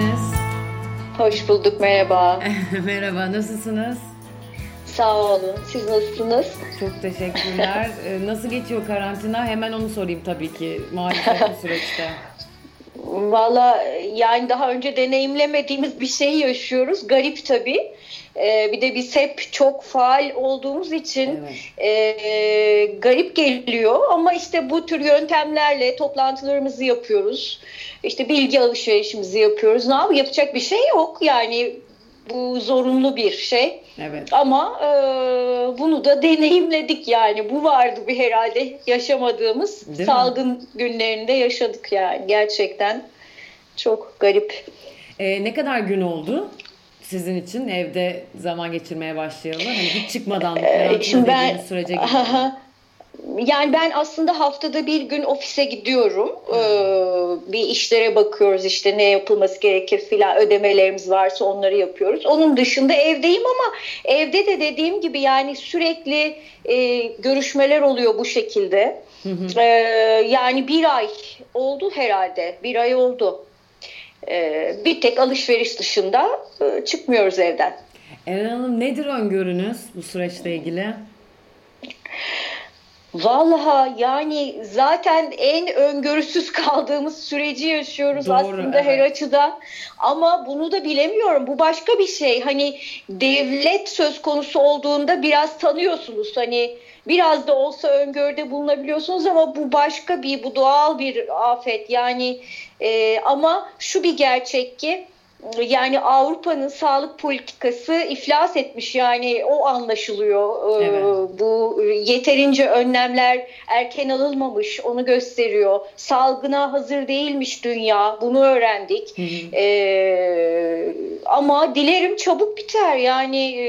geldiniz. Hoş bulduk, merhaba. Merhaba, nasılsınız? Sağ olun. Siz nasılsınız? Çok teşekkürler. Ee, Nasıl geçiyor karantina? Hemen onu sorayım tabii ki maalesef bu süreçte. Valla yani daha önce deneyimlemediğimiz bir şey yaşıyoruz. Garip tabii. Ee, bir de biz hep çok faal olduğumuz için e, garip geliyor. Ama işte bu tür yöntemlerle toplantılarımızı yapıyoruz. İşte bilgi alışverişimizi yapıyoruz. Ne yapalım? Yapacak bir şey yok. Yani bu zorunlu bir şey. Evet. Ama e, bunu da deneyimledik yani. Bu vardı bir herhalde yaşamadığımız Değil mi? salgın günlerinde yaşadık yani. Gerçekten çok garip. Ee, ne kadar gün oldu sizin için evde zaman geçirmeye başlayalı? Hani hiç çıkmadan karantina Ee, şimdi ben- sürece girdi. Yani ben aslında haftada bir gün ofise gidiyorum. Ee, bir işlere bakıyoruz işte ne yapılması gerekir filan ödemelerimiz varsa onları yapıyoruz. Onun dışında evdeyim ama evde de dediğim gibi yani sürekli e, görüşmeler oluyor bu şekilde. Ee, yani bir ay oldu herhalde. Bir ay oldu. Ee, bir tek alışveriş dışında e, çıkmıyoruz evden. Eren Hanım nedir öngörünüz bu süreçle ilgili? Vallahi yani zaten en öngörüsüz kaldığımız süreci yaşıyoruz Doğru, aslında her evet. açıdan. Ama bunu da bilemiyorum. Bu başka bir şey. Hani devlet söz konusu olduğunda biraz tanıyorsunuz. Hani biraz da olsa öngörüde bulunabiliyorsunuz ama bu başka bir, bu doğal bir afet. Yani e, ama şu bir gerçek ki yani Avrupa'nın sağlık politikası iflas etmiş yani o anlaşılıyor. Ee, Evet. Bu yeterince önlemler erken alınmamış onu gösteriyor. Salgına hazır değilmiş dünya bunu öğrendik. Hı hı. Ee, ama dilerim çabuk biter yani e,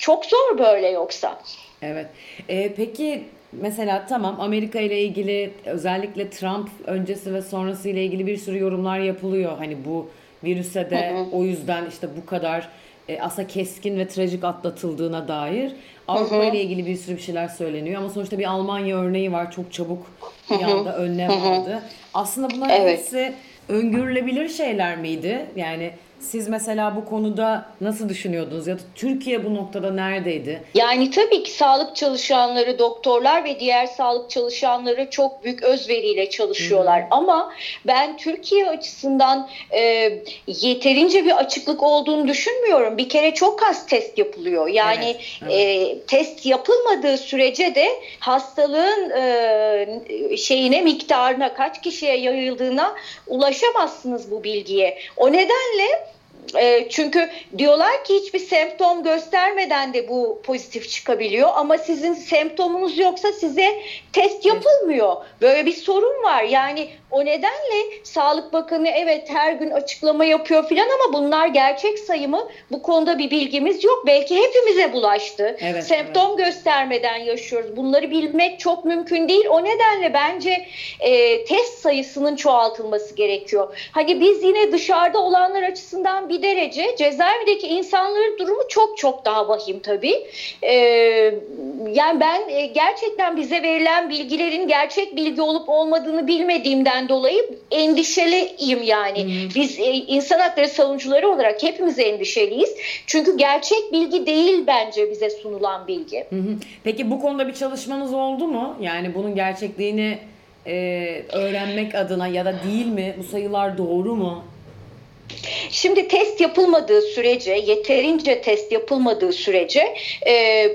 çok zor böyle yoksa. Evet. Ee, peki mesela tamam Amerika ile ilgili özellikle Trump öncesi ve sonrası ile ilgili bir sürü yorumlar yapılıyor. Hani bu virüse de o yüzden işte bu kadar e, aslında keskin ve trajik atlatıldığına dair Avrupa ile ilgili bir sürü bir şeyler söyleniyor ama sonuçta bir Almanya örneği var çok çabuk bir anda önlem aldı. Aslında bunlar Evet. hepsi öngörülebilir şeyler miydi? Yani siz mesela bu konuda nasıl düşünüyordunuz ya da Türkiye bu noktada neredeydi? Yani tabii ki sağlık çalışanları, doktorlar ve diğer sağlık çalışanları çok büyük özveriyle çalışıyorlar. Ama ben Türkiye açısından e, yeterince bir açıklık olduğunu düşünmüyorum. Bir kere çok az test yapılıyor. Yani Evet, e, test yapılmadığı sürece de hastalığın e, şeyine miktarına kaç kişiye yayıldığına ulaşamazsınız bu bilgiye. O nedenle e, çünkü diyorlar ki hiçbir semptom göstermeden de bu pozitif çıkabiliyor ama sizin semptomunuz yoksa size test yapılmıyor. Böyle bir sorun var. Yani o nedenle Sağlık Bakanı evet her gün açıklama yapıyor filan ama bunlar gerçek sayı mı? Bu konuda bir bilgimiz yok. Belki hepimize bulaştı. Evet, Semptom göstermeden yaşıyoruz. Bunları bilmek çok mümkün değil. O nedenle bence e, test sayısının çoğaltılması gerekiyor. Hani biz yine dışarıda olanlar açısından bir derece cezaevindeki insanların durumu çok çok daha vahim tabii. E, yani ben e, gerçekten bize verilen bilgilerin gerçek bilgi olup olmadığını bilmediğimden dolayı endişeliyim yani. Biz e, insan hakları savunucuları olarak hepimiz endişeliyiz. Çünkü gerçek bilgi değil bence bize sunulan bilgi. Hı hı. Peki bu konuda bir çalışmanız oldu mu? Yani bunun gerçekliğini e, öğrenmek adına ya da değil mi? Bu sayılar doğru mu? Şimdi test yapılmadığı sürece, yeterince test yapılmadığı sürece e,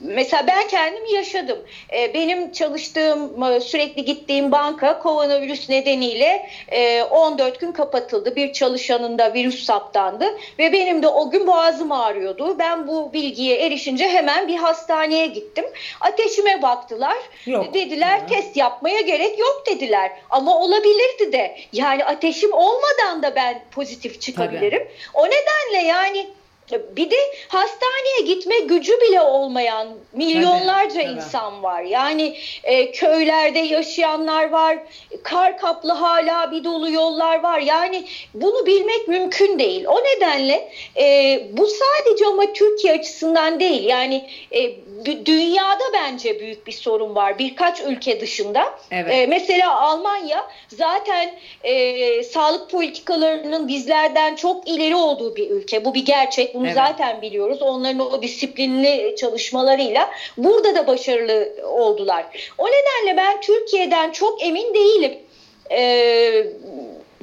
mesela ben kendim yaşadım. E, benim çalıştığım, e, sürekli gittiğim banka koronavirüs nedeniyle e, 14 gün kapatıldı. Bir çalışanın da virüs saptandı ve benim de o gün boğazım ağrıyordu. Ben bu bilgiye erişince hemen bir hastaneye gittim. Ateşime baktılar. Yok. Dediler Ya. test yapmaya gerek yok dediler. Ama olabilirdi de. Yani ateşim olmadan da ben pozitif çıkabilirim. O nedenle yani bir de hastaneye gitme gücü bile olmayan milyonlarca Tabii, tabii. insan var. Yani e, köylerde yaşayanlar var. Kar kaplı hala bir dolu yollar var. Yani bunu bilmek mümkün değil. O nedenle e, bu sadece ama Türkiye açısından değil. Yani e, dünyada bence büyük bir sorun var. Birkaç ülke dışında. Evet. E, mesela Almanya zaten e, sağlık politikalarının bizlerden çok ileri olduğu bir ülke. Bu bir gerçek. Bunu Evet. zaten biliyoruz. Onların o disiplinli çalışmalarıyla burada da başarılı oldular. O nedenle ben Türkiye'den çok emin değilim. E,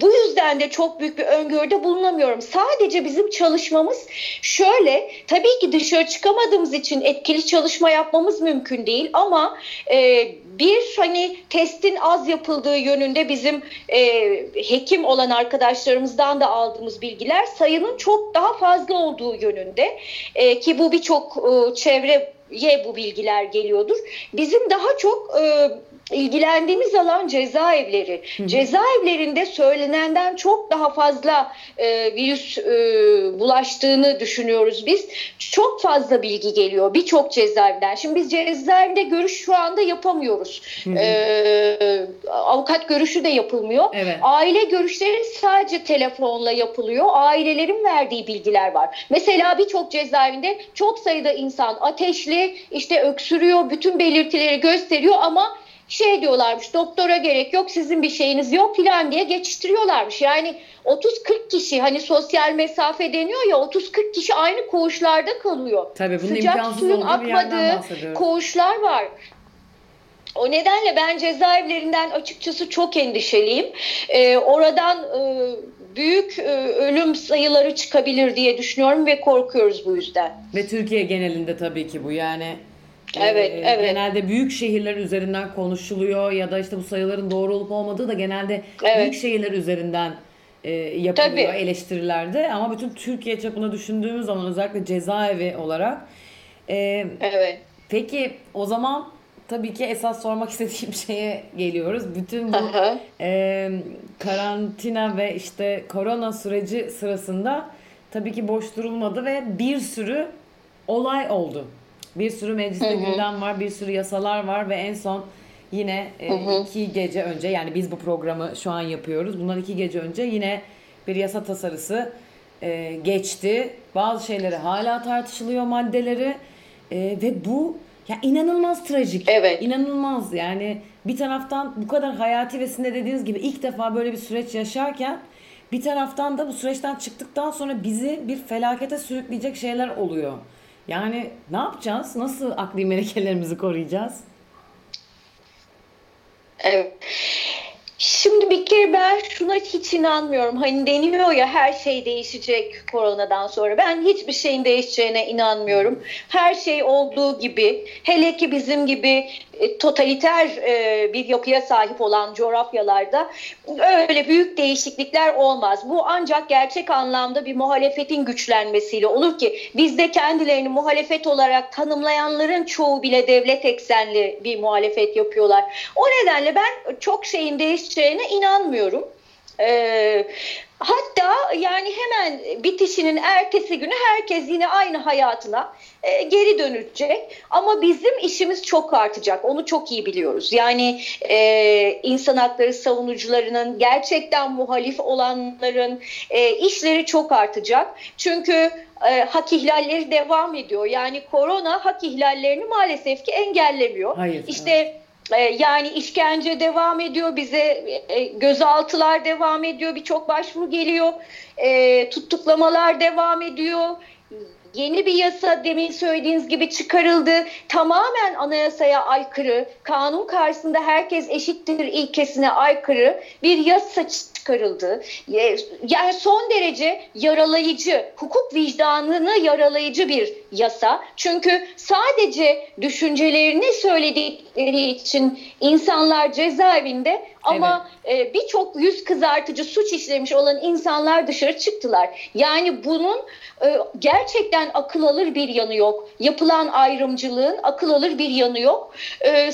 bu yüzden de çok büyük bir öngörüde bulunamıyorum. Sadece bizim çalışmamız şöyle, tabii ki dışarı çıkamadığımız için etkili çalışma yapmamız mümkün değil ama e, bir hani testin az yapıldığı yönünde bizim e, hekim olan arkadaşlarımızdan da aldığımız bilgiler sayının çok daha fazla olduğu yönünde E, ki bu birçok e, çevreye bu bilgiler geliyordur. Bizim daha çok e, ilgilendiğimiz alan cezaevleri. Cezaevlerinde söylenenden çok daha fazla e, virüs e, bulaştığını düşünüyoruz biz. Çok fazla bilgi geliyor birçok cezaevinden. Şimdi biz cezaevinde görüş şu anda yapamıyoruz. E, avukat görüşü de yapılmıyor. Evet. Aile görüşleri sadece telefonla yapılıyor. Ailelerin verdiği bilgiler var. Mesela birçok cezaevinde çok sayıda insan ateşli, işte öksürüyor, bütün belirtileri gösteriyor ama şey diyorlarmış doktora gerek yok sizin bir şeyiniz yok filan diye geçiştiriyorlarmış. Yani 30-40 kişi hani sosyal mesafe deniyor ya 30-40 kişi aynı koğuşlarda kalıyor. Tabii bunun Sıcak suyun akmadığı koğuşlar var. O nedenle ben cezaevlerinden açıkçası çok endişeliyim. Ee, oradan e, büyük e, ölüm sayıları çıkabilir diye düşünüyorum ve korkuyoruz bu yüzden. Ve Türkiye genelinde tabii ki bu yani. E, Evet, evet. Genelde büyük şehirler üzerinden konuşuluyor ya da işte bu sayıların doğru olup olmadığı da genelde Evet. büyük şehirler üzerinden e, yapılıyor Tabii. eleştirilerde. Ama bütün Türkiye çapında düşündüğümüz zaman özellikle cezaevi olarak e, Evet. peki o zaman tabii ki esas sormak istediğim şeye geliyoruz. Bütün bu Aha. e, karantina ve işte korona süreci sırasında tabii ki boş durulmadı ve bir sürü olay oldu. Bir sürü mecliste gündem var, bir sürü yasalar var ve en son yine e, iki gece önce yani biz bu programı şu an yapıyoruz. Bundan iki gece önce yine bir yasa tasarısı e, geçti. Bazı şeyleri hala tartışılıyor maddeleri E, ve bu ya inanılmaz trajik. Evet. İnanılmaz yani bir taraftan bu kadar hayati ve sizin de dediğiniz gibi ilk defa böyle bir süreç yaşarken bir taraftan da bu süreçten çıktıktan sonra bizi bir felakete sürükleyecek şeyler oluyor. Yani ne yapacağız? Nasıl akli melekelerimizi koruyacağız? Evet. Şimdi bir kere ben şuna hiç inanmıyorum. Hani deniyor ya her şey değişecek koronadan sonra. Ben hiçbir şeyin değişeceğine inanmıyorum. Her şey olduğu gibi hele ki bizim gibi e, totaliter e, bir yapıya sahip olan coğrafyalarda öyle büyük değişiklikler olmaz. Bu ancak gerçek anlamda bir muhalefetin güçlenmesiyle olur ki bizde kendilerini muhalefet olarak tanımlayanların çoğu bile devlet eksenli bir muhalefet yapıyorlar. O nedenle ben çok şeyin değişeceğine inanmıyorum. Ee, hatta yani hemen bitişinin ertesi günü herkes yine aynı hayatına e, geri dönecek. Ama bizim işimiz çok artacak. Onu çok iyi biliyoruz. Yani e, insan hakları savunucularının gerçekten muhalif olanların e, işleri çok artacak. Çünkü e, hak ihlalleri devam ediyor. Yani korona hak ihlallerini maalesef ki engellemiyor. Hayır. İşte e, yani işkence devam ediyor bize e, gözaltılar devam ediyor birçok başvuru geliyor e, tutuklamalar devam ediyor yeni bir yasa demin söylediğiniz gibi çıkarıldı. Tamamen anayasaya aykırı kanun karşısında herkes eşittir ilkesine aykırı bir yasa çıkarıldı. Yani son derece yaralayıcı hukuk vicdanını yaralayıcı bir yasa. Çünkü sadece düşüncelerini söyledikleri için insanlar cezaevinde ama e, birçok yüz kızartıcı suç işlemiş olan insanlar dışarı çıktılar. Yani bunun e, gerçekten akıl alır bir yanı yok. Yapılan ayrımcılığın akıl alır bir yanı yok. E,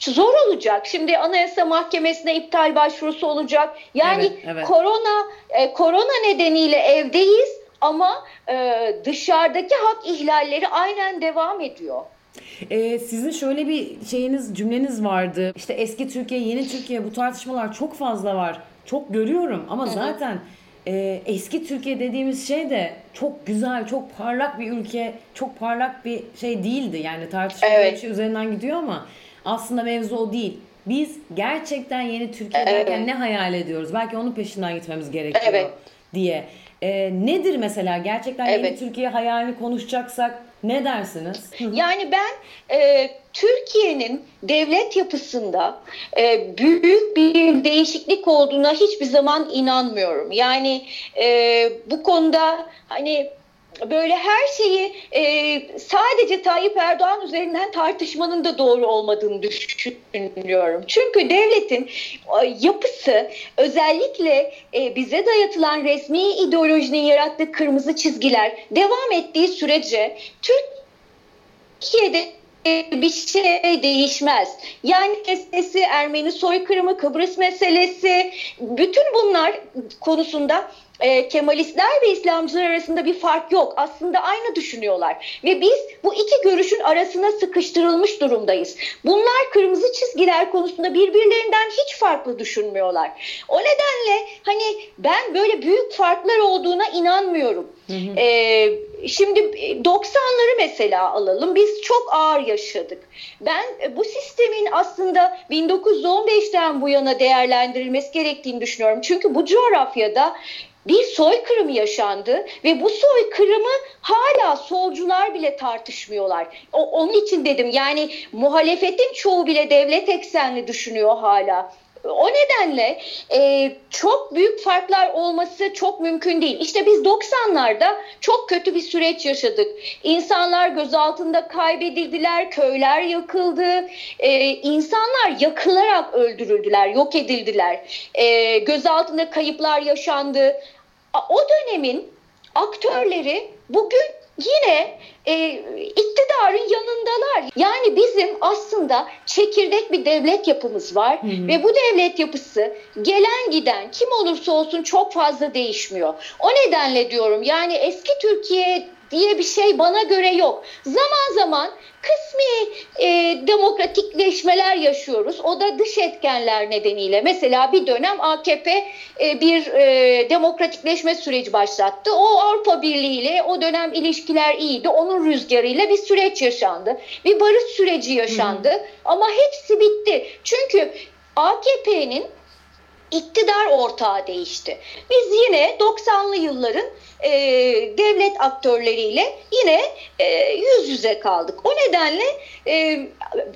zor olacak. Şimdi Anayasa Mahkemesi'ne iptal başvurusu olacak. Yani Evet, evet. korona e, korona nedeniyle evdeyiz ama e, dışarıdaki hak ihlalleri aynen devam ediyor. Ee, sizin şöyle bir şeyiniz cümleniz vardı. İşte eski Türkiye, yeni Türkiye bu tartışmalar çok fazla var. Çok görüyorum ama zaten e, eski Türkiye dediğimiz şey de çok güzel, çok parlak bir ülke, çok parlak bir şey değildi. Yani tartışma Evet. şey üzerinden gidiyor ama aslında mevzu o değil. Biz gerçekten yeni Türkiye Evet. derken ne hayal ediyoruz? Belki onun peşinden gitmemiz gerekiyor Evet. diye. Ee, nedir mesela gerçekten yeni Evet. Türkiye hayalini konuşacaksak ne dersiniz? Yani ben e, Türkiye'nin devlet yapısında e, büyük bir değişiklik olduğuna hiçbir zaman inanmıyorum. Yani e, bu konuda hani böyle her şeyi e, sadece Tayyip Erdoğan üzerinden tartışmanın da doğru olmadığını düşünüyorum. Çünkü devletin e, yapısı özellikle e, bize dayatılan resmi ideolojinin yarattığı kırmızı çizgiler devam ettiği sürece Türkiye'de bir şey değişmez. Yani meselesi, Ermeni soykırımı, Kıbrıs meselesi, bütün bunlar konusunda e, Kemalistler ve İslamcılar arasında bir fark yok. Aslında aynı düşünüyorlar. Ve biz bu iki görüşün arasına sıkıştırılmış durumdayız. Bunlar kırmızı çizgiler konusunda birbirlerinden hiç farklı düşünmüyorlar. O nedenle hani ben böyle büyük farklar olduğuna inanmıyorum. Ee, şimdi 90'ları mesela alalım. Biz çok ağır yaşadık. Ben e, bu sistemin aslında 1915'ten bu yana değerlendirilmesi gerektiğini düşünüyorum. Çünkü bu coğrafyada bir soykırım yaşandı ve bu soykırımı hala solcular bile tartışmıyorlar. O, onun için dedim yani muhalefetin çoğu bile devlet eksenli düşünüyor hala. O nedenle e, çok büyük farklar olması çok mümkün değil. İşte biz 90'larda çok kötü bir süreç yaşadık. İnsanlar gözaltında kaybedildiler, köyler yakıldı, e, insanlar yakılarak öldürüldüler, yok edildiler. E, gözaltında kayıplar yaşandı. O dönemin aktörleri bugün yine e, iktidarın yanındalar. Yani bizim aslında çekirdek bir devlet yapımız var ve bu devlet yapısı gelen giden kim olursa olsun çok fazla değişmiyor. O nedenle diyorum yani eski Türkiye diye bir şey bana göre yok. Zaman zaman kısmi e, demokratikleşmeler yaşıyoruz. O da dış etkenler nedeniyle. Mesela bir dönem AKP e, bir e, demokratikleşme süreci başlattı. O Avrupa Birliği ile o dönem ilişkiler iyiydi. Onun rüzgarıyla bir süreç yaşandı. Bir barış süreci yaşandı. Ama hepsi bitti. Çünkü AKP'nin iktidar ortağı değişti. Biz yine 90'lı yılların e, devlet aktörleriyle yine e, yüz yüze kaldık. O nedenle e,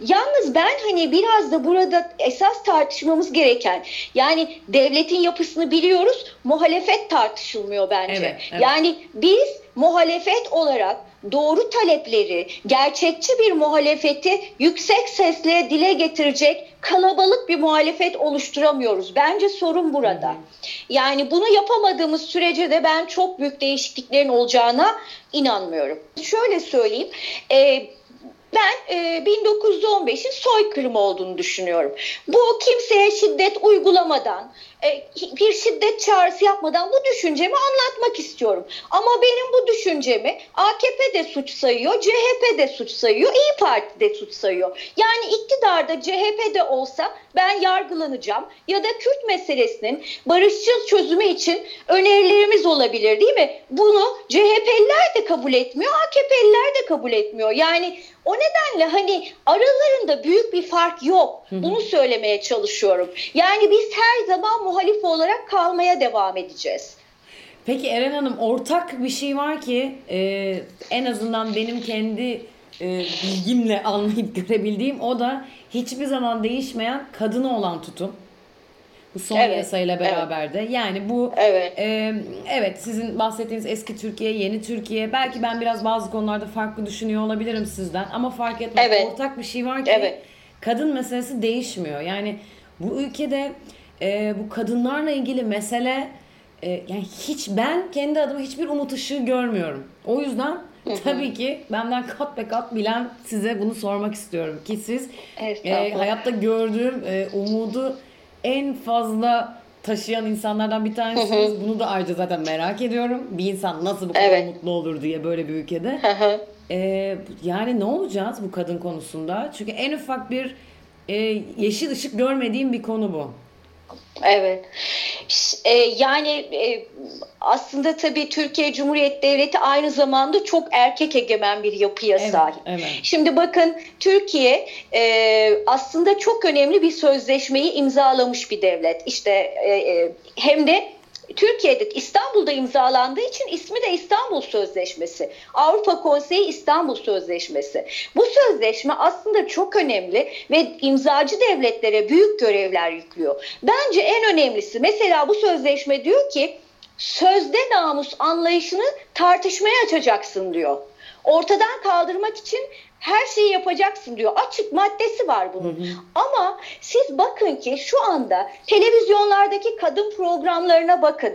yalnız ben hani biraz da burada esas tartışmamız gereken yani devletin yapısını biliyoruz muhalefet tartışılmıyor bence. Evet, evet. Yani biz muhalefet olarak doğru talepleri, gerçekçi bir muhalefeti yüksek sesle dile getirecek kalabalık bir muhalefet oluşturamıyoruz. Bence sorun burada. Yani bunu yapamadığımız sürece de ben çok büyük değişikliklerin olacağına inanmıyorum. Şöyle söyleyeyim. E, ben e, 1915'in soykırım olduğunu düşünüyorum. Bu kimseye şiddet uygulamadan, bir şiddet çağrısı yapmadan bu düşüncemi anlatmak istiyorum. Ama benim bu düşüncemi AKP de suç sayıyor, CHP de suç sayıyor, İyi Parti de suç sayıyor. Yani iktidarda CHP de olsa ben yargılanacağım ya da Kürt meselesinin barışçıl çözümü için önerilerimiz olabilir değil mi? Bunu CHP'liler de kabul etmiyor, AKP'liler de kabul etmiyor. Yani o nedenle hani aralarında büyük bir fark yok. Bunu söylemeye çalışıyorum. Yani biz her zaman muhalif olarak kalmaya devam edeceğiz. Peki Eren Hanım ortak bir şey var ki e, en azından benim kendi e, bilgimle anlayıp görebildiğim o da hiçbir zaman değişmeyen kadına olan tutum. Bu son Evet, yasayla beraber de. Yani bu Evet. e, evet sizin bahsettiğiniz eski Türkiye, yeni Türkiye. Belki ben biraz bazı konularda farklı düşünüyor olabilirim sizden ama fark etmez. Evet. Ortak bir şey var ki Evet. kadın meselesi değişmiyor. Yani bu ülkede e, bu kadınlarla ilgili mesele e, yani hiç ben kendi adıma hiçbir umut ışığı görmüyorum. O yüzden tabii ki benden kat be kat bilen size bunu sormak istiyorum ki siz e, hayatta gördüğüm e, umudu en fazla taşıyan insanlardan bir tanesiniz. Bunu da ayrıca zaten merak ediyorum. Bir insan nasıl bu kadar Evet. mutlu olur diye böyle bir ülkede. Hı hı. Ee, yani ne olacağız bu kadın konusunda? Çünkü en ufak bir e, yeşil ışık görmediğim bir konu bu. Evet. E, yani e, aslında tabii Türkiye Cumhuriyeti Devleti aynı zamanda çok erkek egemen bir yapıya Evet, sahip. evet. Şimdi bakın Türkiye e, aslında çok önemli bir sözleşmeyi imzalamış bir devlet. İşte e, hem de Türkiye'de İstanbul'da imzalandığı için ismi de İstanbul Sözleşmesi. Avrupa Konseyi İstanbul Sözleşmesi. Bu sözleşme aslında çok önemli ve imzacı devletlere büyük görevler yüklüyor. Bence en önemlisi mesela bu sözleşme diyor ki sözde namus anlayışını tartışmaya açacaksın diyor. Ortadan kaldırmak için her şeyi yapacaksın diyor. Açık maddesi var bunun. Ama siz bakın ki şu anda televizyonlardaki kadın programlarına bakın.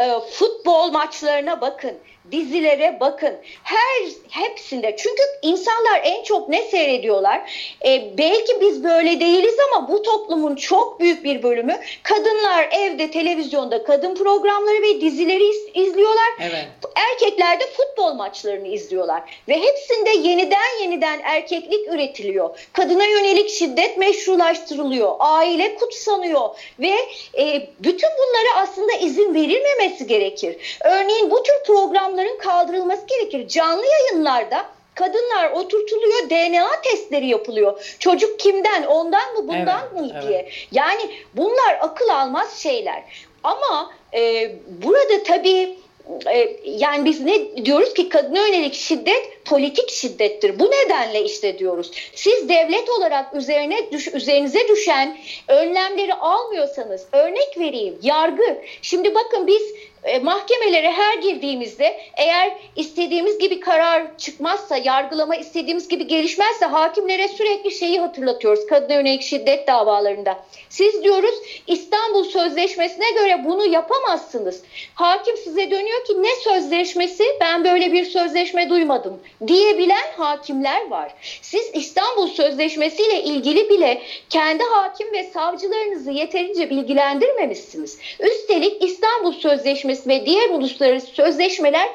E, Futbol maçlarına bakın, dizilere bakın. Her hepsinde çünkü insanlar en çok ne seyrediyorlar? E, belki biz böyle değiliz ama bu toplumun çok büyük bir bölümü kadınlar evde televizyonda kadın programları ve dizileri iz- izliyorlar. Evet. Erkekler de futbol maçlarını izliyorlar ve hepsinde yeniden yeniden erkeklik üretiliyor. Kadına yönelik şiddet meşrulaştırılıyor, aile kutsanıyor ve e, bütün bunlara aslında izin verilmemesi gerekir. Örneğin bu tür programların kaldırılması gerekir. Canlı yayınlarda kadınlar oturtuluyor, DNA testleri yapılıyor. Çocuk kimden, ondan mı, bundan Evet, mı evet. diye. Yani bunlar akıl almaz şeyler. Ama e, burada tabii yani biz ne diyoruz ki kadına yönelik şiddet politik şiddettir. Bu nedenle işte diyoruz. Siz devlet olarak üzerine düş, üzerinize düşen önlemleri almıyorsanız örnek vereyim yargı. Şimdi bakın biz e, mahkemelere her girdiğimizde eğer istediğimiz gibi karar çıkmazsa, yargılama istediğimiz gibi gelişmezse hakimlere sürekli şeyi hatırlatıyoruz kadına yönelik şiddet davalarında. Siz diyoruz İstanbul Sözleşmesi'ne göre bunu yapamazsınız. Hakim size dönüyor ki ne sözleşmesi ben böyle bir sözleşme duymadım diyebilen hakimler var. Siz İstanbul Sözleşmesi ile ilgili bile kendi hakim ve savcılarınızı yeterince bilgilendirmemişsiniz. Üstelik İstanbul Sözleşmesi ve diğer uluslararası sözleşmeler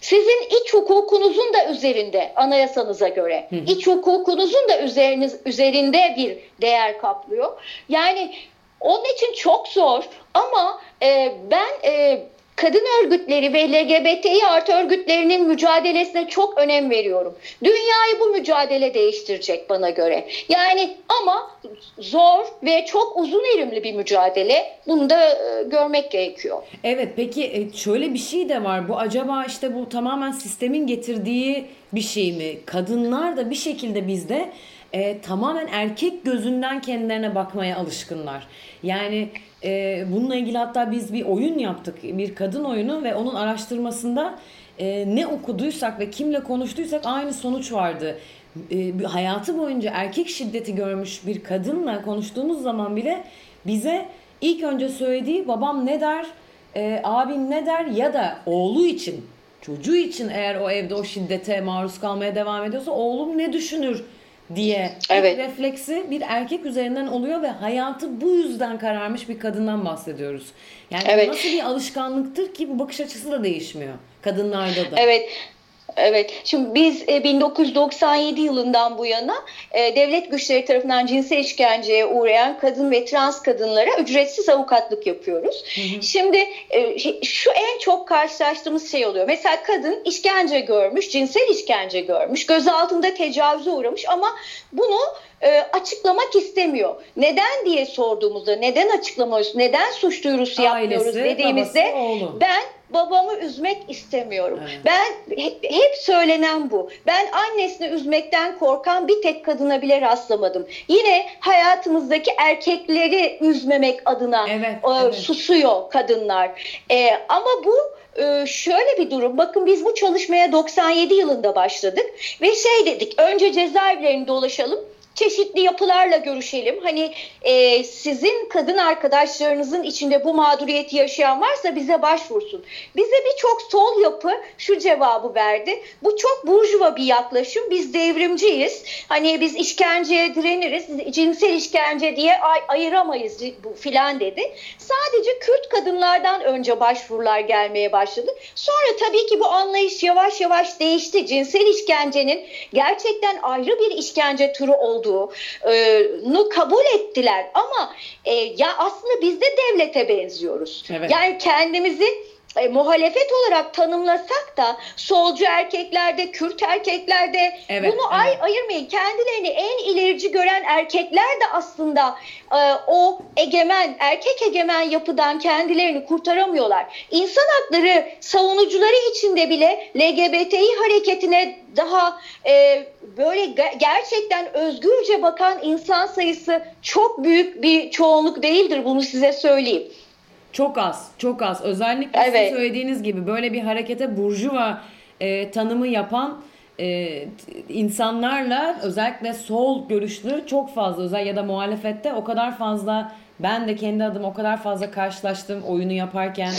sizin iç hukukunuzun da üzerinde anayasanıza göre iç hukukunuzun da üzeriniz üzerinde bir değer kaplıyor. Yani onun için çok zor ama e, ben e, kadın örgütleri ve LGBTİ artı örgütlerinin mücadelesine çok önem veriyorum. Dünyayı bu mücadele değiştirecek bana göre. Yani ama zor ve çok uzun erimli bir mücadele. Bunu da e, görmek gerekiyor. Evet peki e, şöyle bir şey de var. Bu acaba işte bu tamamen sistemin getirdiği bir şey mi? Kadınlar da bir şekilde bizde e, tamamen erkek gözünden kendilerine bakmaya alışkınlar. Yani e, bununla ilgili hatta biz bir oyun yaptık. Bir kadın oyunu ve onun araştırmasında e, ne okuduysak ve kimle konuştuysak aynı sonuç vardı. E, hayatı boyunca erkek şiddeti görmüş bir kadınla konuştuğumuz zaman bile bize ilk önce söylediği babam ne der, e, abim ne der ya da oğlu için, çocuğu için eğer o evde o şiddete maruz kalmaya devam ediyorsa oğlum ne düşünür diye Evet. refleksi bir erkek üzerinden oluyor ve hayatı bu yüzden kararmış bir kadından bahsediyoruz. Yani Evet. nasıl bir alışkanlıktır ki bu bakış açısı da değişmiyor kadınlarda da. Evet. Evet. Şimdi biz e, 1997 yılından bu yana e, devlet güçleri tarafından cinsel işkenceye uğrayan kadın ve trans kadınlara ücretsiz avukatlık yapıyoruz. Şimdi e, şu en çok karşılaştığımız şey oluyor. Mesela kadın işkence görmüş, cinsel işkence görmüş, gözaltında tecavüze uğramış ama bunu e, açıklamak istemiyor. Neden diye sorduğumuzda neden açıklamıyoruz, neden suç duyurusu yapmıyoruz Ailesi, dediğimizde babası, oğlu. ben babamı üzmek istemiyorum. Evet. Ben hep, söylenen bu. Ben annesini üzmekten korkan bir tek kadına bile rastlamadım. Yine hayatımızdaki erkekleri üzmemek adına Evet, e, evet. susuyor kadınlar. E, ama bu e, şöyle bir durum. Bakın biz bu çalışmaya 97 yılında başladık ve şey dedik. Önce cezaevlerini dolaşalım. Çeşitli yapılarla görüşelim. Hani e, sizin kadın arkadaşlarınızın içinde bu mağduriyeti yaşayan varsa bize başvursun. Bize birçok sol yapı şu cevabı verdi. Bu çok burjuva bir yaklaşım. Biz devrimciyiz. Hani biz işkenceye direniriz. Cinsel işkence diye ay ayıramayız bu filan dedi. Sadece Kürt kadınlardan önce başvurular gelmeye başladı. Sonra tabii ki bu anlayış yavaş yavaş değişti. Cinsel işkencenin gerçekten ayrı bir işkence türü olduğunu kabul ettiler. Ama e, ya aslında biz de devlete benziyoruz. Evet. Yani kendimizi e, muhalefet olarak tanımlasak da solcu erkeklerde, Kürt erkeklerde evet, bunu evet. ay ayırmayın. Kendilerini en ilerici gören erkekler de aslında e, o egemen, erkek egemen yapıdan kendilerini kurtaramıyorlar. İnsan hakları savunucuları içinde bile LGBTİ hareketine daha e, böyle gerçekten özgürce bakan insan sayısı çok büyük bir çoğunluk değildir bunu size söyleyeyim. Çok az, çok az. Özellikle evet. sizin söylediğiniz gibi böyle bir harekete burjuva e, tanımı yapan e, insanlarla özellikle sol görüşlü çok fazla özel ya da muhalefette o kadar fazla ben de kendi adım o kadar fazla karşılaştım oyunu yaparken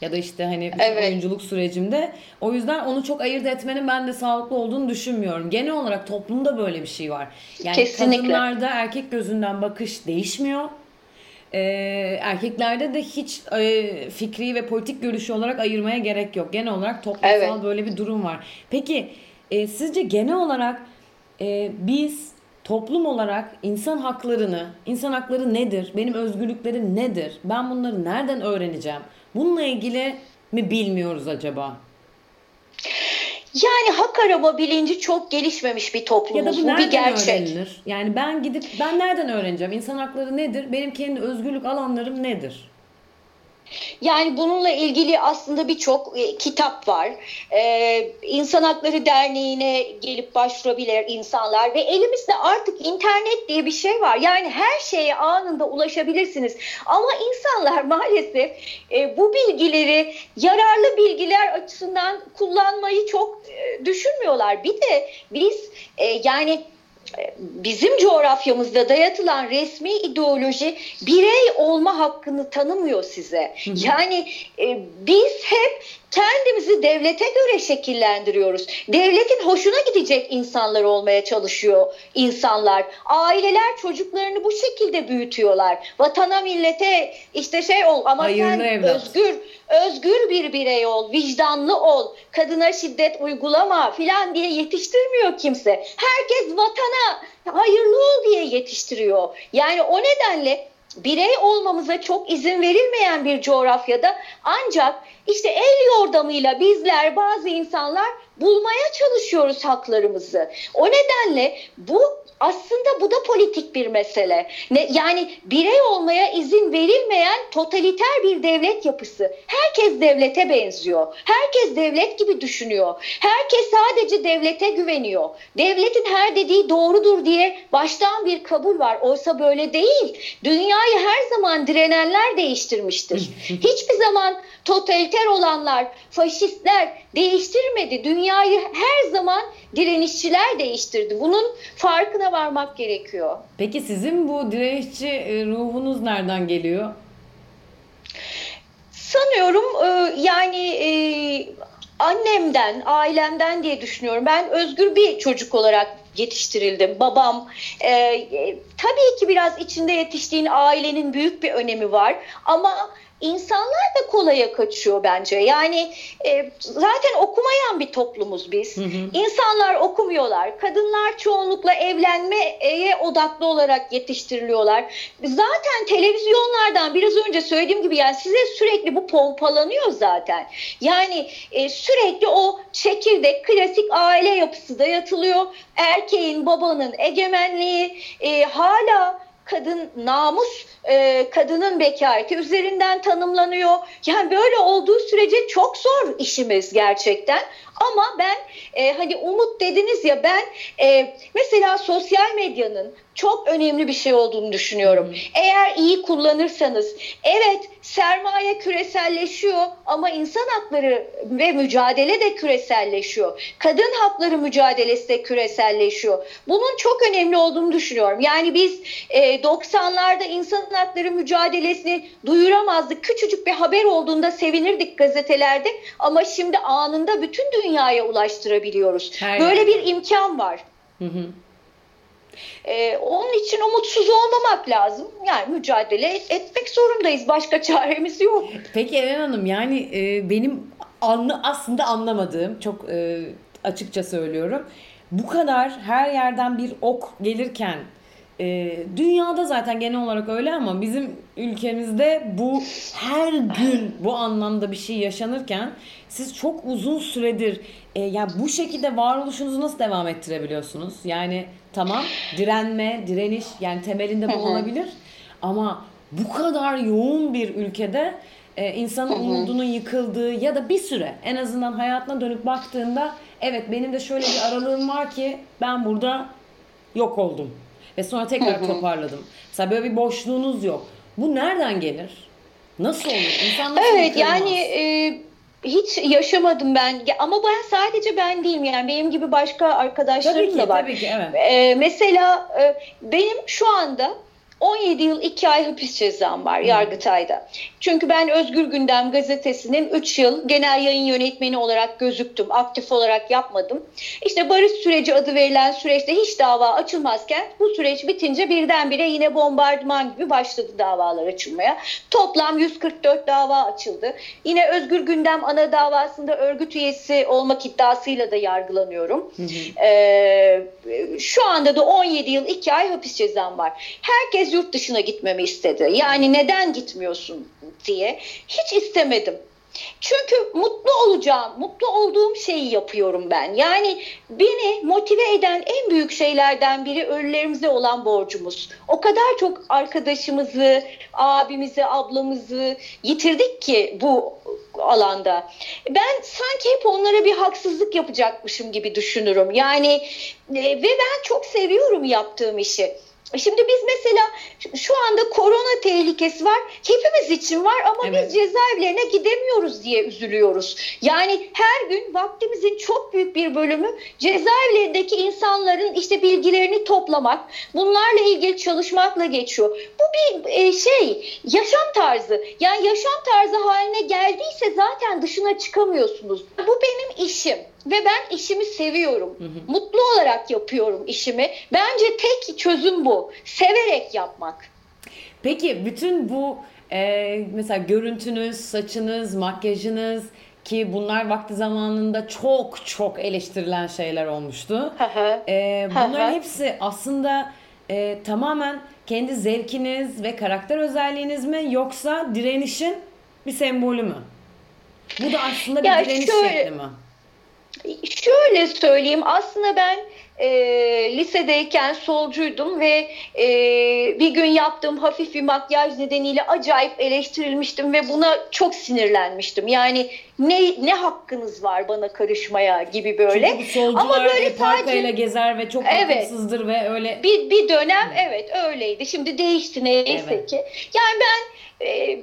ya da işte hani evet. oyunculuk sürecimde. O yüzden onu çok ayırt etmenin ben de sağlıklı olduğunu düşünmüyorum. Genel olarak toplumda böyle bir şey var. Yani Kesinlikle. kadınlarda erkek gözünden bakış değişmiyor e, erkeklerde de hiç e, fikri ve politik görüşü olarak ayırmaya gerek yok. Genel olarak toplumsal evet. böyle bir durum var. Peki e, sizce genel olarak e, biz toplum olarak insan haklarını, insan hakları nedir, benim özgürlüklerim nedir, ben bunları nereden öğreneceğim? Bununla ilgili mi bilmiyoruz acaba? Yani hak arama bilinci çok gelişmemiş bir toplumumuz. Ya da bu, bu bir gerçek. Öğrenilir? Yani ben gidip ben nereden öğreneceğim? İnsan hakları nedir? Benim kendi özgürlük alanlarım nedir? Yani bununla ilgili aslında birçok e, kitap var. Ee, İnsan Hakları Derneği'ne gelip başvurabilir insanlar ve elimizde artık internet diye bir şey var. Yani her şeye anında ulaşabilirsiniz. Ama insanlar maalesef e, bu bilgileri yararlı bilgiler açısından kullanmayı çok e, düşünmüyorlar. Bir de biz e, yani bizim coğrafyamızda dayatılan resmi ideoloji birey olma hakkını tanımıyor size. Yani e, biz hep kendimizi devlete göre şekillendiriyoruz. Devletin hoşuna gidecek insanlar olmaya çalışıyor insanlar. Aileler çocuklarını bu şekilde büyütüyorlar. Vatana millete işte şey ol ama Hayırlı sen evlat. özgür özgür bir birey ol, vicdanlı ol, kadına şiddet uygulama filan diye yetiştirmiyor kimse. Herkes vatana hayırlı ol diye yetiştiriyor. Yani o nedenle birey olmamıza çok izin verilmeyen bir coğrafyada ancak işte el yordamıyla bizler bazı insanlar bulmaya çalışıyoruz haklarımızı. O nedenle bu aslında bu da politik bir mesele. Ne, yani birey olmaya izin verilmeyen totaliter bir devlet yapısı. Herkes devlete benziyor. Herkes devlet gibi düşünüyor. Herkes sadece devlete güveniyor. Devletin her dediği doğrudur diye baştan bir kabul var. Oysa böyle değil. Dünyayı her zaman direnenler değiştirmiştir. Hiçbir zaman totaliter olanlar, faşistler değiştirmedi. Dünyayı her zaman direnişçiler değiştirdi. Bunun farkına varmak gerekiyor. Peki sizin bu direnişçi e, ruhunuz nereden geliyor? Sanıyorum e, yani e, annemden, ailemden diye düşünüyorum. Ben özgür bir çocuk olarak yetiştirildim. Babam e, tabii ki biraz içinde yetiştiğin ailenin büyük bir önemi var ama İnsanlar da kolaya kaçıyor bence. Yani e, zaten okumayan bir toplumuz biz. Hı hı. İnsanlar okumuyorlar. Kadınlar çoğunlukla evlenmeye odaklı olarak yetiştiriliyorlar. Zaten televizyonlardan biraz önce söylediğim gibi yani size sürekli bu pompalanıyor zaten. Yani e, sürekli o çekirdek klasik aile yapısı dayatılıyor. Erkeğin, babanın egemenliği e, hala kadın namus e, kadının bekareti üzerinden tanımlanıyor. Yani böyle olduğu sürece çok zor işimiz gerçekten. Ama ben e, hani umut dediniz ya ben e, mesela sosyal medyanın çok önemli bir şey olduğunu düşünüyorum. Eğer iyi kullanırsanız, evet sermaye küreselleşiyor ama insan hakları ve mücadele de küreselleşiyor. Kadın hakları mücadelesi de küreselleşiyor. Bunun çok önemli olduğunu düşünüyorum. Yani biz e, 90'larda insan hakları mücadelesini duyuramazdık. Küçücük bir haber olduğunda sevinirdik gazetelerde ama şimdi anında bütün dünyaya ulaştırabiliyoruz. Her Böyle bir imkan var. Hı hı. Ee, onun için umutsuz olmamak lazım. Yani mücadele et, etmek zorundayız. Başka çaremiz yok. Peki Eren Hanım yani e, benim anlı, aslında anlamadığım çok e, açıkça söylüyorum. Bu kadar her yerden bir ok gelirken e, dünyada zaten genel olarak öyle ama bizim ülkemizde bu her gün bu anlamda bir şey yaşanırken siz çok uzun süredir e, yani bu şekilde varoluşunuzu nasıl devam ettirebiliyorsunuz? Yani tamam direnme, direniş yani temelinde bu olabilir ama bu kadar yoğun bir ülkede e, insanın umudunun yıkıldığı ya da bir süre en azından hayatına dönüp baktığında evet benim de şöyle bir aralığım var ki ben burada yok oldum ve sonra tekrar toparladım. Mesela böyle bir boşluğunuz yok. Bu nereden gelir? Nasıl olur? İnsan nasıl Evet yani e, hiç yaşamadım ben ama ben sadece ben değilim yani benim gibi başka arkadaşlarım tabii ki, da var. Tabii ki, evet. Ee, mesela e, benim şu anda 17 yıl 2 ay hapis cezam var. Yargıtay'da. Çünkü ben Özgür Gündem gazetesinin 3 yıl genel yayın yönetmeni olarak gözüktüm. Aktif olarak yapmadım. İşte barış süreci adı verilen süreçte hiç dava açılmazken bu süreç bitince birdenbire yine bombardıman gibi başladı davalar açılmaya. Toplam 144 dava açıldı. Yine Özgür Gündem ana davasında örgüt üyesi olmak iddiasıyla da yargılanıyorum. Hı Ee, şu anda da 17 yıl 2 ay hapis cezam var. Herkes kez yurt dışına gitmemi istedi. Yani neden gitmiyorsun diye. Hiç istemedim. Çünkü mutlu olacağım, mutlu olduğum şeyi yapıyorum ben. Yani beni motive eden en büyük şeylerden biri ölülerimize olan borcumuz. O kadar çok arkadaşımızı, abimizi, ablamızı yitirdik ki bu alanda. Ben sanki hep onlara bir haksızlık yapacakmışım gibi düşünürüm. Yani e, ve ben çok seviyorum yaptığım işi. Şimdi biz mesela şu anda korona tehlikesi var. Hepimiz için var ama evet. biz cezaevlerine gidemiyoruz diye üzülüyoruz. Yani her gün vaktimizin çok büyük bir bölümü cezaevlerindeki insanların işte bilgilerini toplamak, bunlarla ilgili çalışmakla geçiyor. Bu bir e, şey, yaşam tarzı. Yani yaşam tarzı haline geldiyse zaten dışına çıkamıyorsunuz. Bu benim işim ve ben işimi seviyorum. Hı hı. Mutlu olarak yapıyorum işimi. Bence tek çözüm bu. Severek yapmak. Peki bütün bu e, mesela görüntünüz, saçınız, makyajınız ki bunlar vakti zamanında çok çok eleştirilen şeyler olmuştu. e, bunların hepsi aslında e, tamamen kendi zevkiniz ve karakter özelliğiniz mi yoksa direnişin bir sembolü mü? Bu da aslında bir ya direniş şöyle, şekli mi? Şöyle söyleyeyim aslında ben e, lisedeyken solcuydum ve e, bir gün yaptığım hafif bir makyaj nedeniyle acayip eleştirilmiştim ve buna çok sinirlenmiştim. Yani ne ne hakkınız var bana karışmaya gibi böyle. Çünkü solcular Ama böyle sadece gezer ve çok evet, ve öyle. Bir, bir dönem evet öyleydi. Şimdi değişti neyse evet. ki. Yani ben e,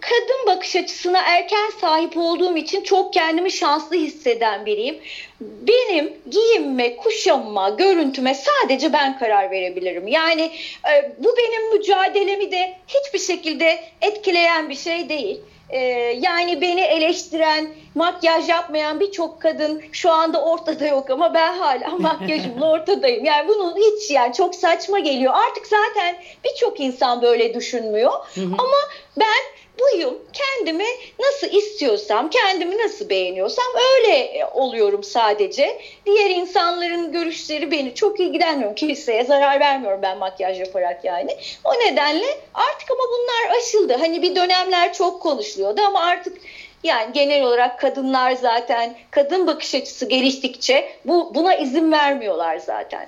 kadın bakış açısına erken sahip olduğum için çok kendimi şanslı hisseden biriyim. Benim giyinme, kuşanma, görüntüme sadece ben karar verebilirim. Yani e, bu benim mücadelemi de hiçbir şekilde etkileyen bir şey değil. Ee, yani beni eleştiren, makyaj yapmayan birçok kadın şu anda ortada yok ama ben hala makyajımla ortadayım. Yani bunun hiç yani çok saçma geliyor. Artık zaten birçok insan böyle düşünmüyor. Ama ben buyum. Kendimi nasıl istiyorsam, kendimi nasıl beğeniyorsam öyle e, oluyorum sadece. Diğer insanların görüşleri beni çok ilgilenmiyor. Kimseye zarar vermiyorum ben makyaj yaparak yani. O nedenle artık ama bunlar aşıldı. Hani bir dönemler çok konuşuluyordu ama artık yani genel olarak kadınlar zaten kadın bakış açısı geliştikçe bu buna izin vermiyorlar zaten.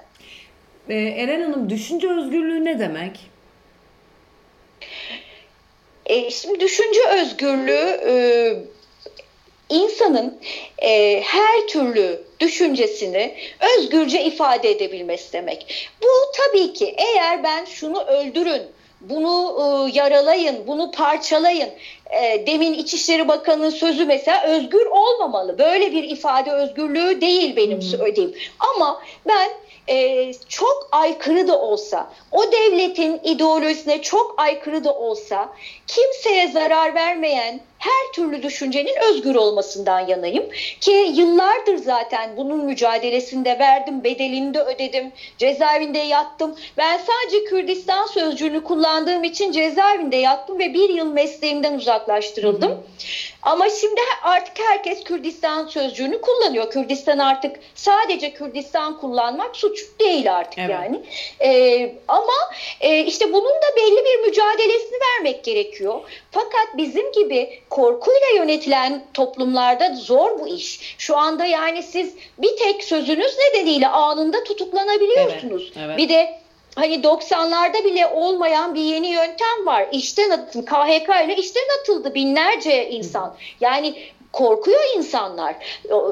Ee, Eren Hanım düşünce özgürlüğü ne demek? E, şimdi düşünce özgürlüğü e, insanın e, her türlü düşüncesini özgürce ifade edebilmesi demek. Bu tabii ki eğer ben şunu öldürün, bunu e, yaralayın, bunu parçalayın. E, demin İçişleri Bakanı'nın sözü mesela özgür olmamalı. Böyle bir ifade özgürlüğü değil benim söylediğim. Ama ben e, çok aykırı da olsa, o devletin ideolojisine çok aykırı da olsa, kimseye zarar vermeyen her türlü düşüncenin özgür olmasından yanayım. Ki yıllardır zaten bunun mücadelesinde verdim, bedelini de ödedim, cezaevinde yattım. Ben sadece Kürdistan sözcüğünü kullandığım için cezaevinde yattım ve bir yıl mesleğimden uzaklaştırıldım. Hı hı. Ama şimdi artık herkes Kürdistan sözcüğünü kullanıyor. Kürdistan artık sadece Kürdistan kullanmak suç değil artık evet. yani. Ee, ama e, işte bunun da belli bir mücadelesini vermek gerekiyor. Fakat bizim gibi korkuyla yönetilen toplumlarda zor bu iş. Şu anda yani siz bir tek sözünüz nedeniyle anında tutuklanabiliyorsunuz. Evet, evet. Bir de hani 90'larda bile olmayan bir yeni yöntem var. İşten atın KHK ile işten atıldı binlerce insan. Yani korkuyor insanlar.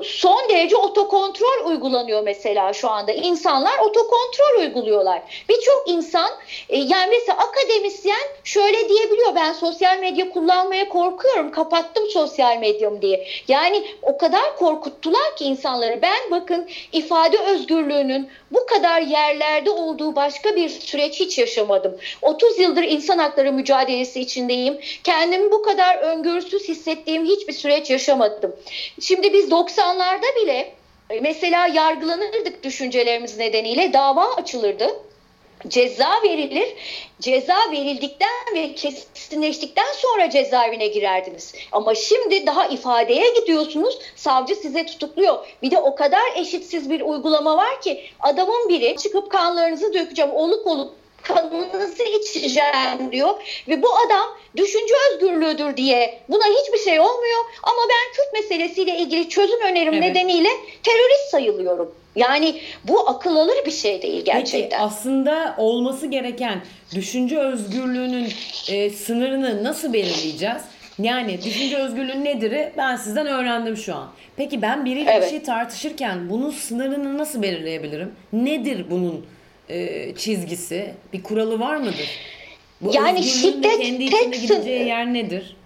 Son derece otokontrol uygulanıyor mesela şu anda. İnsanlar otokontrol uyguluyorlar. Birçok insan e, yani mesela akademisyen şöyle diyebiliyor ben sosyal medya kullanmaya korkuyorum kapattım sosyal medyamı diye. Yani o kadar korkuttular ki insanları. Ben bakın ifade özgürlüğünün bu kadar yerlerde olduğu başka bir süreç hiç yaşamadım. 30 yıldır insan hakları mücadelesi içindeyim. Kendimi bu kadar öngörüsüz hissettiğim hiçbir süreç yaşamadım. Şimdi biz 90'larda bile e, mesela yargılanırdık düşüncelerimiz nedeniyle dava açılırdı ceza verilir. Ceza verildikten ve kesinleştikten sonra cezaevine girerdiniz. Ama şimdi daha ifadeye gidiyorsunuz. Savcı size tutukluyor. Bir de o kadar eşitsiz bir uygulama var ki adamın biri çıkıp kanlarınızı dökeceğim oluk oluk kanınızı içeceğim diyor ve bu adam düşünce özgürlüğüdür diye buna hiçbir şey olmuyor ama ben Kürt meselesiyle ilgili çözüm önerim evet. nedeniyle terörist sayılıyorum. Yani bu akıl alır bir şey değil gerçekten. Peki aslında olması gereken düşünce özgürlüğünün e, sınırını nasıl belirleyeceğiz? Yani düşünce özgürlüğü nedir? Ben sizden öğrendim şu an. Peki ben biriyle evet. bir şey tartışırken bunun sınırını nasıl belirleyebilirim? Nedir bunun e, çizgisi? Bir kuralı var mıdır? Bu yani şiddet kendi içinde gideceği yer nedir?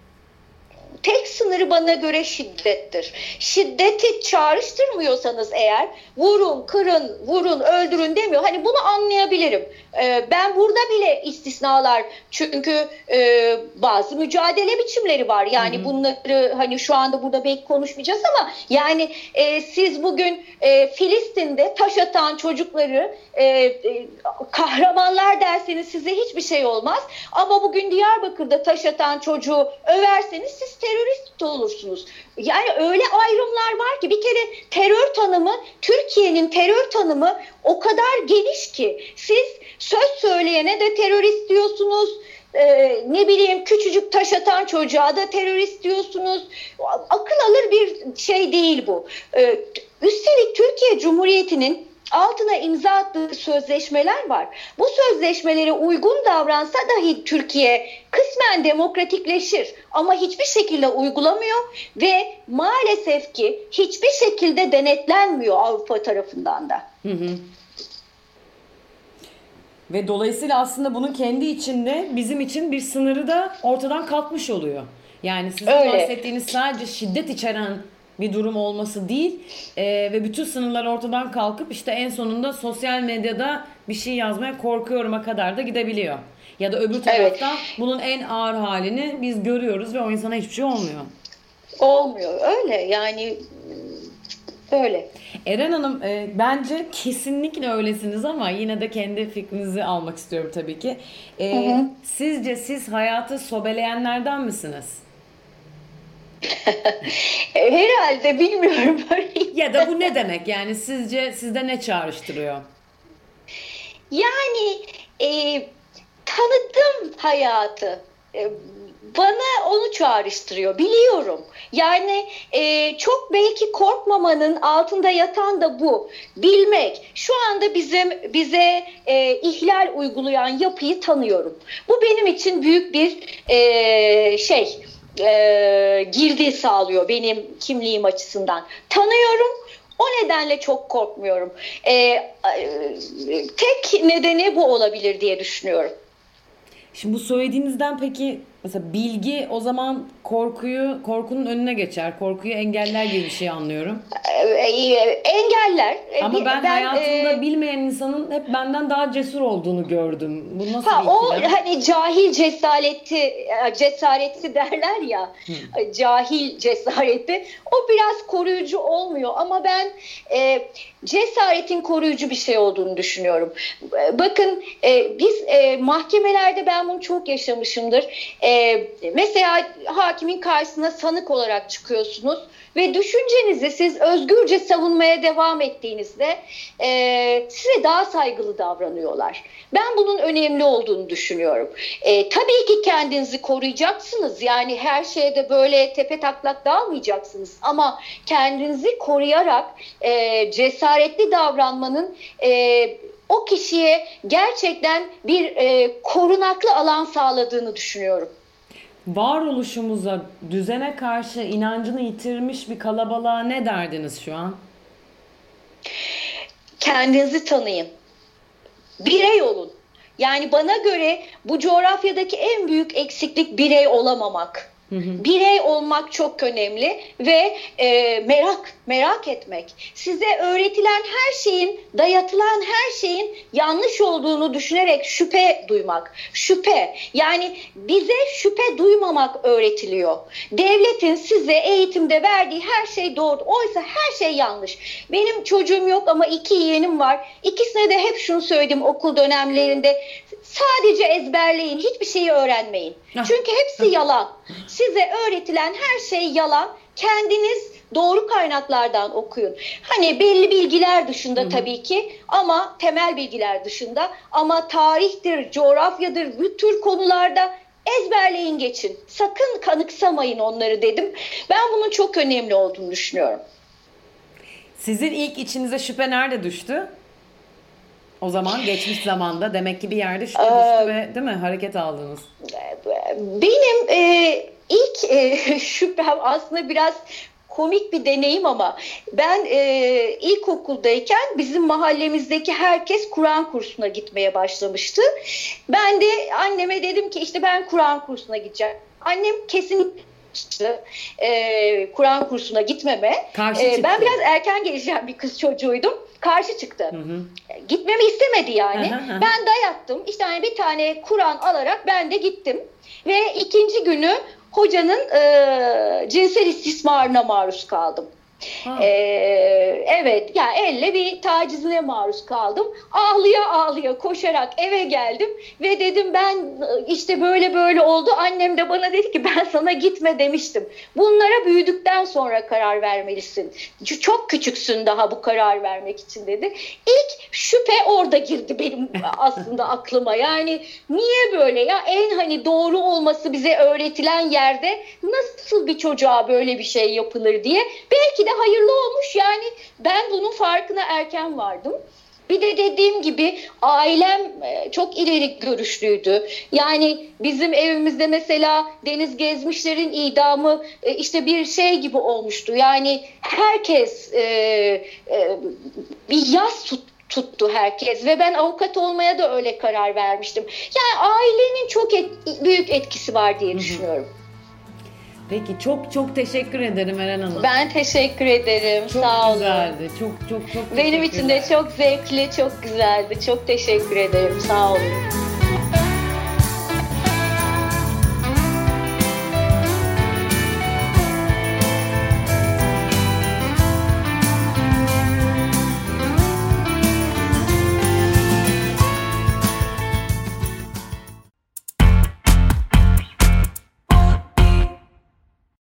Tek sınırı bana göre şiddettir. Şiddeti çağrıştırmıyorsanız eğer vurun, kırın, vurun, öldürün demiyor. Hani bunu anlayabilirim. Ee, ben burada bile istisnalar çünkü e, bazı mücadele biçimleri var. Yani hı hı. bunları hani şu anda burada belki konuşmayacağız ama yani e, siz bugün e, Filistin'de taş atan çocukları e, e, kahramanlar derseniz size hiçbir şey olmaz. Ama bugün Diyarbakır'da taş atan çocuğu överseniz siz terörist olursunuz. Yani öyle ayrımlar var ki bir kere terör tanımı Türkiye'nin terör tanımı o kadar geniş ki siz söz söyleyene de terörist diyorsunuz. Ee, ne bileyim küçücük taş atan çocuğa da terörist diyorsunuz. Akıl alır bir şey değil bu. Ee, üstelik Türkiye Cumhuriyeti'nin altına imza attığı sözleşmeler var. Bu sözleşmelere uygun davransa dahi Türkiye kısmen demokratikleşir ama hiçbir şekilde uygulamıyor ve maalesef ki hiçbir şekilde denetlenmiyor Avrupa tarafından da. Hı hı. Ve dolayısıyla aslında bunun kendi içinde bizim için bir sınırı da ortadan kalkmış oluyor. Yani sizin Öyle. bahsettiğiniz sadece şiddet içeren bir durum olması değil e, ve bütün sınırlar ortadan kalkıp işte en sonunda sosyal medyada bir şey yazmaya korkuyorum'a kadar da gidebiliyor. Ya da öbür tarafta evet. bunun en ağır halini biz görüyoruz ve o insana hiçbir şey olmuyor. Olmuyor öyle yani öyle. Eren Hanım e, bence kesinlikle öylesiniz ama yine de kendi fikrinizi almak istiyorum tabii ki. E, hı hı. Sizce siz hayatı sobeleyenlerden misiniz? Herhalde bilmiyorum. ya da bu ne demek yani sizce sizde ne çağrıştırıyor? Yani e, tanıdım hayatı. E, bana onu çağrıştırıyor. Biliyorum. Yani e, çok belki korkmamanın altında yatan da bu. Bilmek. Şu anda bizim bize e, ihlal uygulayan yapıyı tanıyorum. Bu benim için büyük bir e, şey e, girdi sağlıyor benim kimliğim açısından. Tanıyorum o nedenle çok korkmuyorum. E, e, tek nedeni bu olabilir diye düşünüyorum. Şimdi bu söylediğinizden peki mesela bilgi o zaman korkuyu korkunun önüne geçer. Korkuyu engeller gibi bir şey anlıyorum. Ee, engeller. Ama ben, ben hayatımda e, bilmeyen insanın hep benden daha cesur olduğunu gördüm. Bu nasıl ha, bir O hani cahil cesareti e, cesareti derler ya. Hı. Cahil cesareti. O biraz koruyucu olmuyor ama ben e, cesaretin koruyucu bir şey olduğunu düşünüyorum. E, bakın e, biz e, mahkemelerde ben bunu çok yaşamışımdır. E, mesela hakimin karşısına sanık olarak çıkıyorsunuz ve düşüncenizi siz özgürce savunmaya devam ettiğinizde e, size daha saygılı davranıyorlar. Ben bunun önemli olduğunu düşünüyorum. E, tabii ki kendinizi koruyacaksınız. Yani her şeyde böyle tepe taklak dağılmayacaksınız. Ama kendinizi koruyarak e, cesaretli davranmanın e, o kişiye gerçekten bir e, korunaklı alan sağladığını düşünüyorum varoluşumuza, düzene karşı inancını yitirmiş bir kalabalığa ne derdiniz şu an? Kendinizi tanıyın. Birey olun. Yani bana göre bu coğrafyadaki en büyük eksiklik birey olamamak. Birey olmak çok önemli ve e, merak merak etmek. Size öğretilen her şeyin, dayatılan her şeyin yanlış olduğunu düşünerek şüphe duymak. Şüphe. Yani bize şüphe duymamak öğretiliyor. Devletin size eğitimde verdiği her şey doğru. Oysa her şey yanlış. Benim çocuğum yok ama iki yeğenim var. İkisine de hep şunu söyledim okul dönemlerinde. Sadece ezberleyin, hiçbir şeyi öğrenmeyin. Çünkü hepsi yalan. Size öğretilen her şey yalan. Kendiniz doğru kaynaklardan okuyun. Hani belli bilgiler dışında tabii ki ama temel bilgiler dışında ama tarihtir, coğrafyadır, bu tür konularda ezberleyin geçin. Sakın kanıksamayın onları dedim. Ben bunun çok önemli olduğunu düşünüyorum. Sizin ilk içinize şüphe nerede düştü? O zaman geçmiş zamanda demek ki bir yerde şüphe düştü ve değil mi hareket aldınız? Benim e, ilk e, şüphem aslında biraz komik bir deneyim ama ben e, ilkokuldayken bizim mahallemizdeki herkes Kur'an kursuna gitmeye başlamıştı. Ben de anneme dedim ki işte ben Kur'an kursuna gideceğim. Annem kesin e, Kur'an kursuna gitmeme. Karşı e, ben biraz erken geleceğim bir kız çocuğuydum. Karşı çıktı. Hı hı. Gitmemi istemedi yani. Hı hı hı. Ben dayattım. İşte hani bir tane Kur'an alarak ben de gittim. Ve ikinci günü hocanın e, cinsel istismarına maruz kaldım. Ee, evet ya yani elle bir tacizine maruz kaldım. Ağlıya ağlıya koşarak eve geldim ve dedim ben işte böyle böyle oldu. Annem de bana dedi ki ben sana gitme demiştim. Bunlara büyüdükten sonra karar vermelisin. Çok küçüksün daha bu karar vermek için dedi. İlk şüphe orada girdi benim aslında aklıma. Yani niye böyle ya en hani doğru olması bize öğretilen yerde nasıl bir çocuğa böyle bir şey yapılır diye. Belki de de hayırlı olmuş. Yani ben bunun farkına erken vardım. Bir de dediğim gibi ailem e, çok ileri görüşlüydü. Yani bizim evimizde mesela Deniz Gezmişler'in idamı e, işte bir şey gibi olmuştu. Yani herkes e, bir yaz tut, tuttu herkes ve ben avukat olmaya da öyle karar vermiştim. Yani ailenin çok et, büyük etkisi var diye düşünüyorum. Hı hı. Peki çok çok teşekkür ederim Eren Hanım. Ben teşekkür ederim. Çok Sağ olun. güzeldi. Çok çok çok Benim için de çok zevkli, çok güzeldi. Çok teşekkür ederim. Sağ olun.